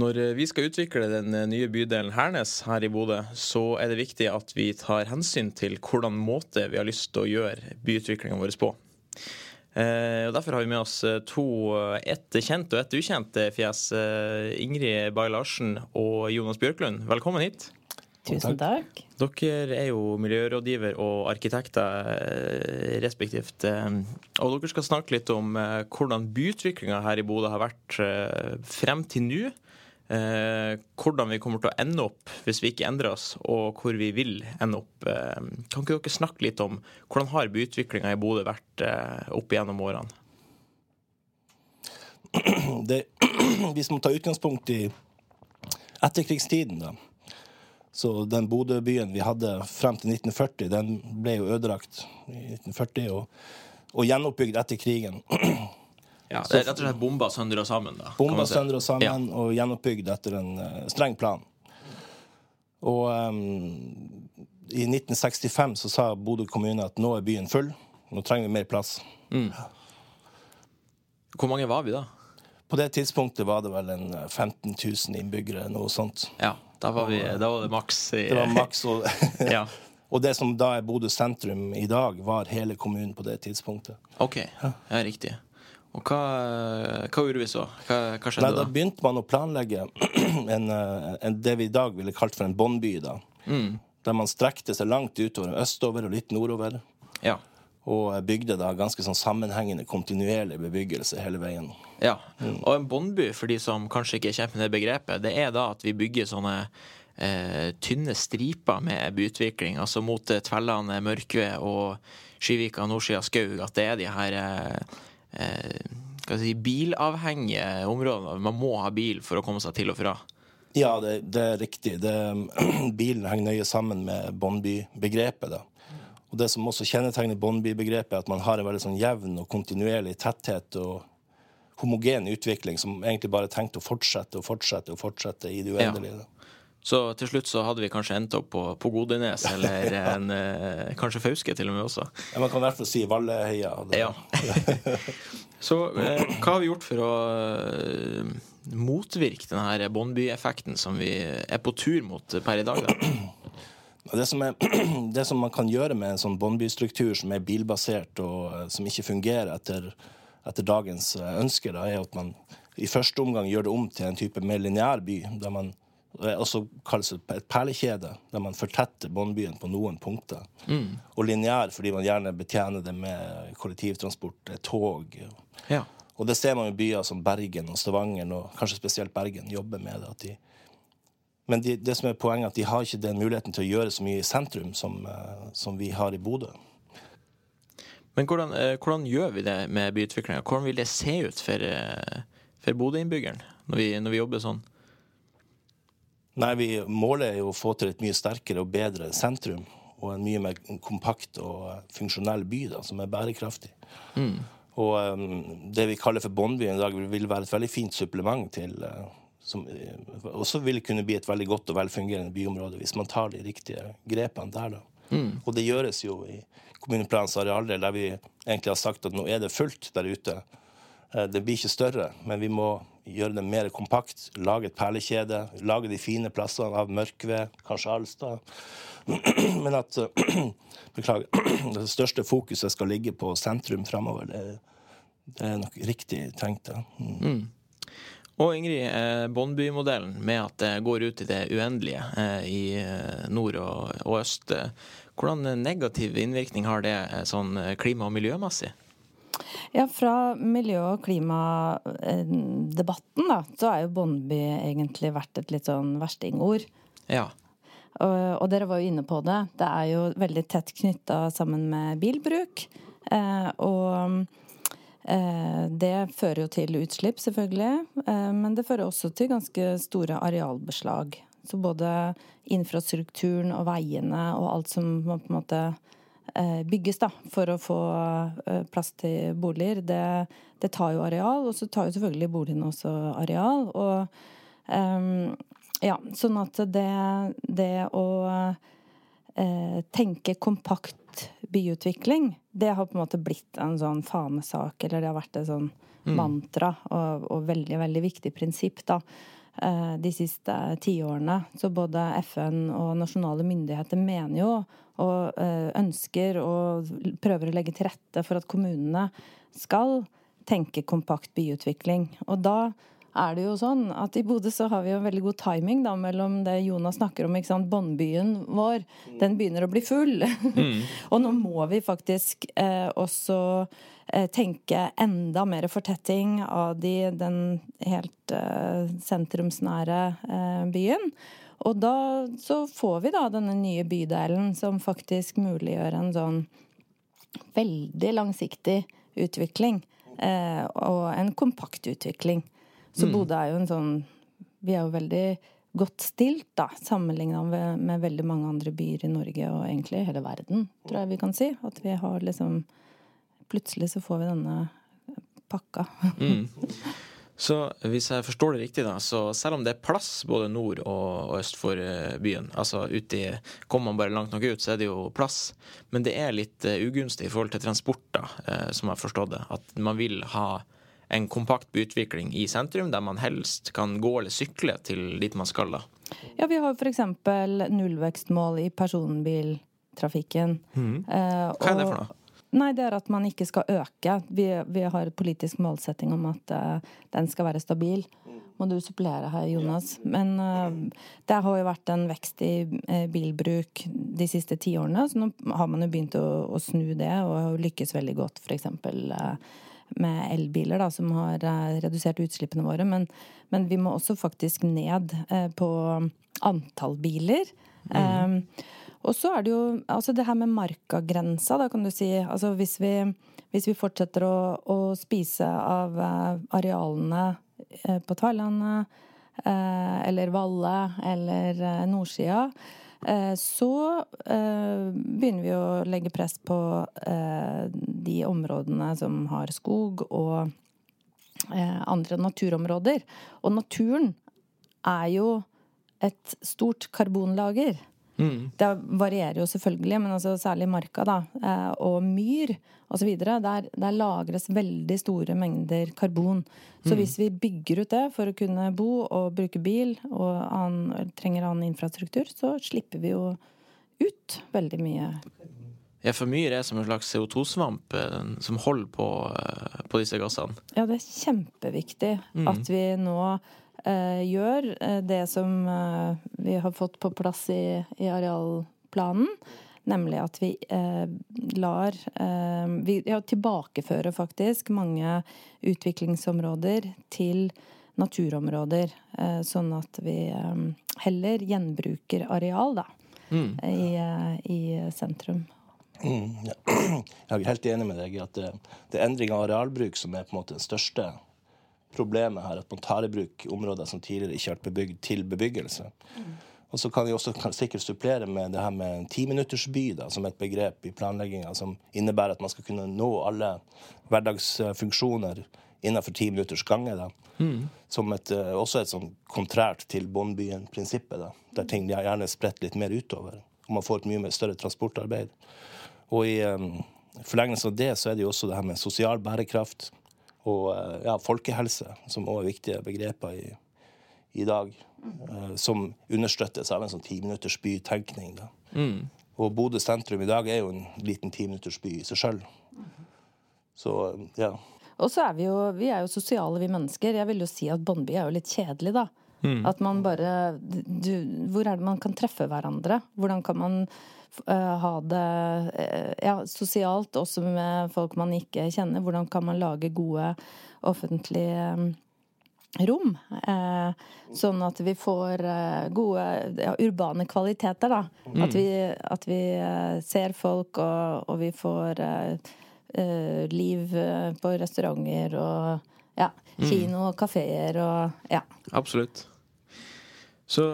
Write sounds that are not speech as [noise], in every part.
Når eh, vi skal utvikle den eh, nye bydelen Hernes her i Bodø, så er det viktig at vi tar hensyn til hvordan måte vi har lyst til å gjøre byutviklinga vår på. Eh, og Derfor har vi med oss to, ett kjent og ett ukjent fjes. Ingrid Bay Larsen og Jonas Bjørklund, velkommen hit. Tusen takk. Dere er jo miljørådgiver og arkitekter respektivt. Og dere skal snakke litt om hvordan byutviklinga her i Bodø har vært frem til nå. Eh, hvordan vi kommer til å ende opp hvis vi ikke endrer oss, og hvor vi vil ende opp. Eh, kan ikke dere snakke litt om hvordan har byutviklinga i Bodø vært eh, opp igjennom årene? [clears throat] Det, [clears throat] hvis man tar utgangspunkt i etterkrigstiden, da. Så den Bodø-byen vi hadde frem til 1940, den ble jo ødelagt i 1940 og, og gjenoppbygd etter krigen. [clears throat] Ja, det er rett og slett bomba sønder og sammen? da. Bomba sønder og sammen ja. og gjenoppbygd etter en uh, streng plan. Og um, i 1965 så sa Bodø kommune at nå er byen full, nå trenger vi mer plass. Mm. Hvor mange var vi da? På det tidspunktet var det vel en 15 eh, 000 innbyggere, noe sånt. Ja, da var, vi, da var det maks. I... Det var maks, og, [laughs] ja. [laughs] og det som da er Bodø sentrum i dag, var hele kommunen på det tidspunktet. Ok, ja, riktig. Og hva, hva gjorde vi så? Hva, hva skjedde Nei, da? Da begynte man å planlegge [clears throat] en, eh, en, det vi i dag ville kalt for en båndby. da. Mm. Der man strekte seg langt utover, østover og litt nordover. Ja. Og bygde da ganske sånn sammenhengende, kontinuerlig bebyggelse hele veien. Ja, mm. Og en båndby, for de som kanskje ikke er kjent med det begrepet, det er da at vi bygger sånne eh, tynne striper med byutvikling, altså mot Tvellane, Mørkve og Skivika, nordsida Skaug. At det er de her eh, eh, si, bilavhengige områder. Man må ha bil for å komme seg til og fra. Ja, det, det er riktig. Det, [clears throat] bilen henger nøye sammen med Bondby-begrepet. Og Det som også kjennetegner Bondby-begrepet, er at man har en veldig sånn jevn og kontinuerlig tetthet og homogen utvikling som egentlig bare er tenkt å fortsette og fortsette og fortsette i det uendelige. Ja. Så til slutt så hadde vi kanskje endt opp på, på Godenes, eller en, eh, kanskje Fauske til og med også. Ja, Man kan i hvert fall si Valleheia. Ja. [laughs] så eh, hva har vi gjort for å eh, motvirke denne Bondby-effekten som vi er på tur mot per i dag? Da? [clears throat] Det som, er, [clears throat] det som, man kan gjøre med en sånn Bondby-struktur som er bilbasert og uh, som ikke fungerer etter, etter dagens uh, ønsker, da, er at man i første omgang gjør det om til en type mer lineær by, der man også kalles et perlekjede, der man fortetter båndbyen på noen punkter. Mm. Og lineær fordi man gjerne betjener det med kollektivtransport, tog. Ja. Og det ser man i byer som Bergen og Stavanger, og kanskje spesielt Bergen, jobber med det. De, men de, det som er poenget, er at de har ikke den muligheten til å gjøre så mye i sentrum som, uh, som vi har i Bodø. Men hvordan, uh, hvordan, gjør vi det med byutviklinga? Hvordan vil det se ut for, for Bodø-innbyggeren når, når vi jobber sånn? Nei, vi Målet er jo å få til et mye sterkere og bedre sentrum. Og en mye mer kompakt og funksjonell by da, som er bærekraftig. Mm. Og um, det vi kaller for Bondbyen i dag, vil være et veldig fint supplement til uh, som uh, også vil kunne bli et veldig godt og velfungerende byområde hvis man tar de riktige grepene der. da. Mm. Og det gjøres jo i kommuneplanens arealdel, der vi egentlig har sagt at nå er det fullt der ute. Uh, det blir ikke større, men vi må gjøre det mer kompakt, lage et perlekjede, lage de fine plassene av mørkved, kanskje Alstad. [clears throat] Men at [clears throat] Beklager. [clears throat] Det største fokuset skal ligge på sentrum framover. Det, det, er nok riktig tenkt. Mm. Mm. Og Ingrid, eh, Båndby-modellen med at det går ut i det uendelige eh, i eh, nord og, og øst. Hvordan negativ innvirkning har det eh, sånn klima- og miljømessig? Ja, Fra miljø- og klimadebatten da, så er jo Bondeby egentlig vært et litt sånn verstingord. Ja. Og, og, dere var jo inne på det. Det er jo veldig tett knytta sammen med bilbruk. Eh, og eh, det fører jo til utslipp, selvfølgelig. Eh, men det fører også til ganske store arealbeslag. Så både infrastrukturen og veiene og alt som på en måte bygges da, for å få eh, plass til boliger, det, det tar jo areal. Og så tar jo selvfølgelig boligene også areal. Og um, ja, sånn at det, det å uh, tenke kompakt byutvikling, det har på en måte blitt en sånn fanesak, eller det har vært et sånn mm. mantra og, og, veldig, veldig viktig prinsipp, da. eh, de siste tiårene. Så både FN og nasjonale myndigheter mener jo og eh, ønsker og prøver å legge til rette for at kommunene skal tenke kompakt byutvikling. Og da er det jo sånn at i Bodø så har vi jo veldig god timing da, mellom det Jonas snakker om, ikke sant, båndbyen vår. Den begynner å bli full. Mm. [laughs] og nå må vi faktisk eh, også eh, tenke enda mer fortetting av de, den helt eh, sentrumsnære eh, byen. Og da så får vi da denne nye bydelen som faktisk muliggjør en sånn veldig langsiktig utvikling. Eh, og en kompakt utvikling. Så mm. Bodø er jo en sånn Vi er jo veldig godt stilt, da, sammenligna med, med, veldig mange andre byer i Norge og egentlig hele verden, tror jeg vi kan si. At vi har liksom Plutselig så får vi denne pakka. Mm. [laughs] Så hvis jeg forstår det riktig, da, så selv om det er plass både nord og øst for eh, byen, altså uti Kommer man bare langt nok ut, så er det jo plass. Men det er litt uh, ugunstig i forhold til transport, da, uh, som jeg forstått det. At man vil ha en kompakt byutvikling i sentrum, der man helst kan gå eller sykle til dit man skal. da. Ja, vi har f.eks. nullvekstmål i personbiltrafikken. Mm. Eh, Hva er det for noe? Nei, det er at man ikke skal øke. Vi, vi har politisk målsetting om at uh, den skal være stabil. Må du supplere her, Jonas. Men uh, det har jo vært en vekst i uh, bilbruk de siste tiårene, så nå har man jo begynt å, å snu det og lykkes veldig godt f.eks. Uh, med elbiler, da, som har redusert utslippene våre. Men, men vi må også faktisk ned på antall biler. Mm. Um, og så er det jo altså det her med markagrensa, da kan du si. Altså hvis vi, hvis vi fortsetter å, å, spise av uh, arealene uh, på Tverlandet uh, eller Valle eller Nordsida, Eh, så eh, begynner vi å legge press på eh, de områdene som har skog og andre naturområder. Og naturen er jo et stort karbonlager. Mm. Det varierer jo selvfølgelig, men altså særlig marka da, og myr osv. Der, der lagres veldig store mengder karbon. Så mm. hvis vi bygger ut det for å kunne bo og bruke bil og annen, trenger annen infrastruktur, så slipper vi jo ut veldig mye. Ja, for myr er som en slags CO2-svamp eh, som holder på, eh, på, disse gassene. Ja, det er kjempeviktig mm. at vi nå eh, gjør eh, det som eh, vi har fått på plass i, i arealplanen. Nemlig at vi eh, lar eh, Vi ja, tilbakefører faktisk mange utviklingsområder til naturområder. Eh, sånn at vi eh, heller gjenbruker areal, da. Mm. I, eh, I, sentrum. Mm. [clears throat] Jeg er helt enig med deg i at det, det er endring av arealbruk som er på en måte den største problemet her. At man tar i bruk områder som tidligere ikke har vært bebygd, til bebyggelse. Mm. Og så kan vi også kan sikkert supplere med det her med timinuttersby som et begrep i planlegginga som innebærer at man skal kunne nå alle hverdagsfunksjoner innenfor ti minutters gange. Da. Mm. Som et, eh, også et sånn kontrært til Bondbyen-prinsippet, der ting gjerne er spredt litt mer utover. Og man får et mye mer større transportarbeid. Og i um, forlengelse av det så er det jo også det her med sosial bærekraft og uh, ja, folkehelse, som også er viktige begreper i, i dag. Eh, som understøttes av en sånn timinutters bytenkning. Mm. Og Bodø sentrum i dag er jo en liten timinutters by i seg sjøl. Så ja. Og så er vi jo vi er jo sosiale, vi mennesker. Jeg vil jo si at Båndby er jo litt kjedelig, da. Mm. At man bare du, Hvor er det man kan treffe hverandre? Hvordan kan man ha det uh, ja, sosialt, også med folk man ikke kjenner? Hvordan kan man lage gode offentlige um, rom. Eh, sånn at vi får eh, gode ja, urbane kvaliteter, da. Mm. At vi, at vi eh, ser folk, og, og vi får eh, eh liv eh, på restauranter og ja, mm. kino og kafeer og ja. Absolutt. Så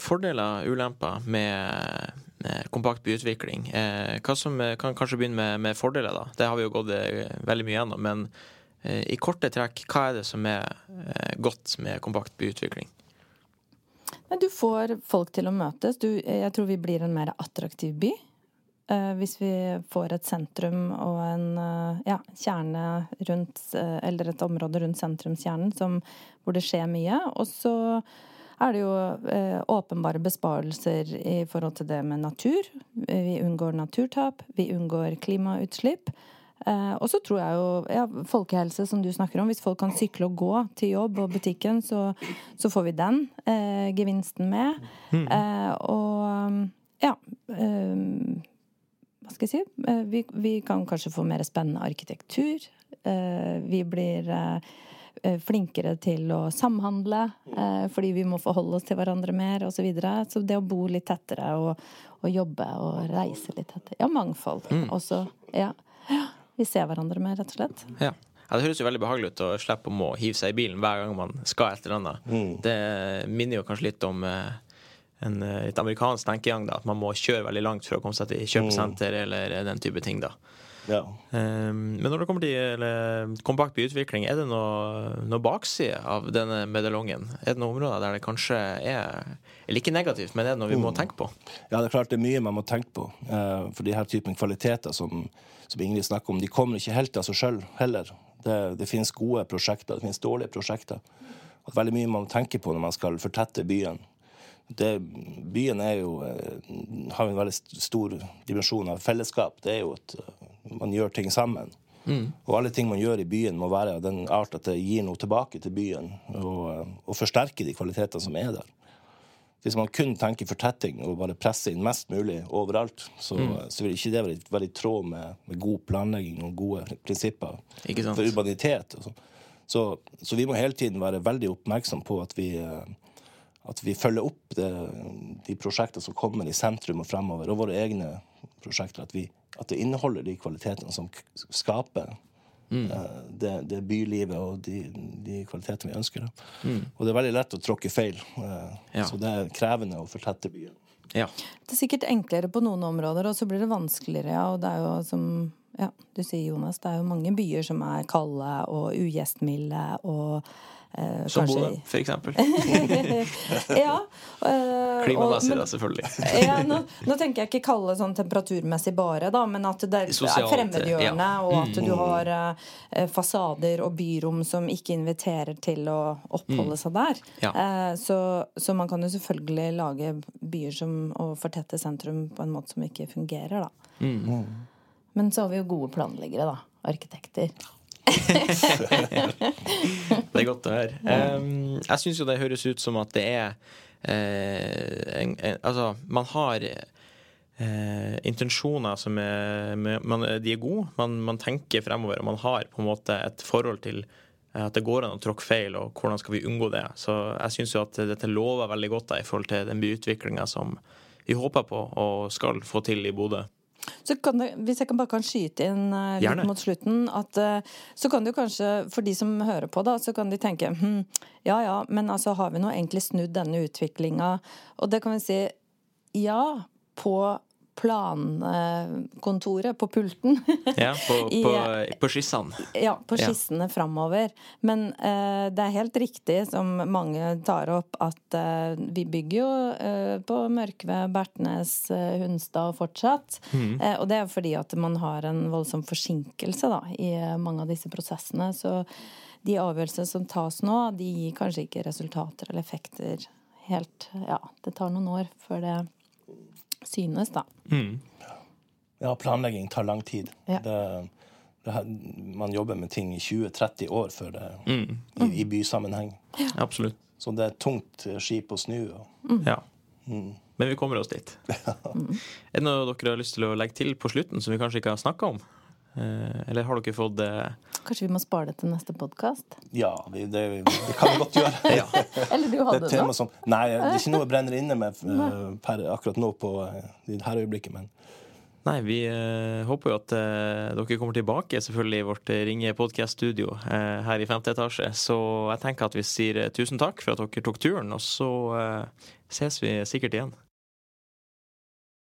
fordeler, ulemper med kompakt byutvikling. hva som kan kanskje begynne med, med, fordeler, da? Det har vi jo gått veldig mye gjennom. men Eh, I korte trekk, hva er det som er eh, godt med kompakt byutvikling? Du får folk til å møtes. Du, jeg tror vi blir en mer attraktiv by. eh, hvis vi får et sentrum og en eh, ja, kjerne rundt eh, Eller et område rundt sentrumskjernen som, hvor det skjer mye. Og så er det jo eh, åpenbare besparelser i forhold til det med natur. Vi unngår naturtap, vi unngår klimautslipp. Eh, og så tror jeg jo ja, folkehelse, som du snakker om. Hvis folk kan sykle og gå til jobb og butikken, så, så får vi den eh, gevinsten med. Mm. og ja Hva skal jeg si? Vi, vi, kan kanskje få mer spennende arkitektur. vi blir Eh, flinkere til å samhandle eh, fordi vi må forholde oss til hverandre mer osv. Så, videre. så det å bo litt tettere og, og, jobbe og reise litt tettere Ja, mangfold mm. også. Ja. Vi ser hverandre mer, rett og slett. Ja. Ja, Det høres jo veldig behagelig ut å slippe å må hive seg i bilen hver gang man skal et eller annet. Mm. Det minner jo kanskje litt om eh, en litt amerikansk tenkegang, da, at man må kjøre veldig langt for å komme seg til kjøpesenter mm. eller den type ting. da. Ja. Um, men når det kommer til kompakt byutvikling, er det noe, noe bakside av denne medaljongen? Er det noen områder der det kanskje er eller ikke negativt, men er det noe vi må mm. tenke på? Ja, det er klart det er mye man må tenke på. Uh, for de her typen kvaliteter som, som Ingrid snakker om, de kommer ikke helt av seg sjøl heller. Det, det, finnes gode prosjekter, det finnes dårlige prosjekter. Og veldig mye man tenker på når man skal fortette byen. Det, byen jo, eh, har en veldig stor dimensjon av fellesskap. Det er jo at man gjør ting sammen. Mm. Og alle ting man gjør i byen, må være av den art at det gir noe tilbake til byen. Og, og forsterker de kvalitetene som er der. Hvis man kun tenker fortetting og bare presser inn mest mulig overalt, så, mm. så vil ikke det være, være i tråd med, med, god planlegging og gode prinsipper for urbanitet. Så. Så, så. vi må hele tiden være veldig oppmerksom på at vi, at vi følger opp det, de prosjektene som kommer i sentrum og fremover, og våre egne prosjekter. At vi at det inneholder de kvalitetene som skaper mm. uh, det, det, bylivet og de, de kvalitetene vi ønsker. Mm. Og det er veldig lett å tråkke feil, uh, ja. så det er krevende å fortette byen. Ja. Det er sikkert enklere på noen områder, og så blir det vanskeligere. Og det er jo som ja, du sier, Jonas, det er jo mange byer som er kalde og ugjestmilde og Eh, Som Bodø, for eksempel. [laughs] ja. Eh, Klimamessig, da, selvfølgelig. [laughs] ja, nå, nå, tenker jeg ikke kalle det sånn temperaturmessig bare, da, men at det Sosialt, er fremmedgjørende, ja. og at du mm. har eh, fasader og byrom som ikke inviterer til å oppholde mm. seg der. Ja. Eh, så, så, man kan jo selvfølgelig lage byer som, og fortette sentrum på en måte som ikke fungerer, da. Mm. Men så har vi jo gode planleggere, da. Arkitekter. [laughs] det er godt å høre. Um, jeg syns jo det høres ut som at det er uh, en, en, Altså, man har uh, intensjoner som er man, De er gode. Man, man, tenker fremover, og man har på en måte et forhold til at det går an å tråkke feil, og hvordan skal vi unngå det. Så jeg syns jo at dette lover veldig godt da, i forhold til den byutviklinga som vi håper på og skal få til i Bodø. Så kan det, hvis jeg kan bare kan skyte inn uh, litt mot slutten at uh, Så kan du kanskje, for de som hører på, da, så kan de tenke hm, ja ja, men altså har vi nå egentlig snudd denne utviklinga? Og det kan vi si ja, på plankontoret på pulten. [laughs] ja, på, på, på skissene. Ja, på skissene ja. framover. Men uh, det er helt riktig, som mange tar opp, at uh, vi bygger jo uh, på Mørkve, Bertnes, Hunstad fortsatt. Mm. og det er fordi at man har en voldsom forsinkelse da, i mange av disse prosessene. Så de avgjørelsene som tas nå, de gir kanskje ikke resultater eller effekter helt Ja, det tar noen år før det synes, da. Mm. Ja, planlegging tar lang tid. Ja. Det, det, man jobber med ting i 20-30 år før det, mm. i, i, bysammenheng. Ja. Absolutt. Så det er et tungt skip å snu. Og, ja. Mm. Men vi kommer oss dit. [laughs] er det noe dere har lyst til å legge til på slutten som vi kanskje ikke har snakka om? Eh, eller har dere fått eh... Kanskje vi må spare det til neste podkast? Ja, det, det, det, kan vi godt gjøre. [laughs] ja. Eller du hadde det? Som, nei, det er ikke noe jeg brenner inne med uh, per, akkurat nå på dette øyeblikket, men Nei, vi uh, håper jo at dere kommer tilbake selvfølgelig i vårt Ringe podkast-studio her i femte etasje. Så jeg tenker at vi sier tusen takk for at dere tok turen, og så ses vi sikkert igjen.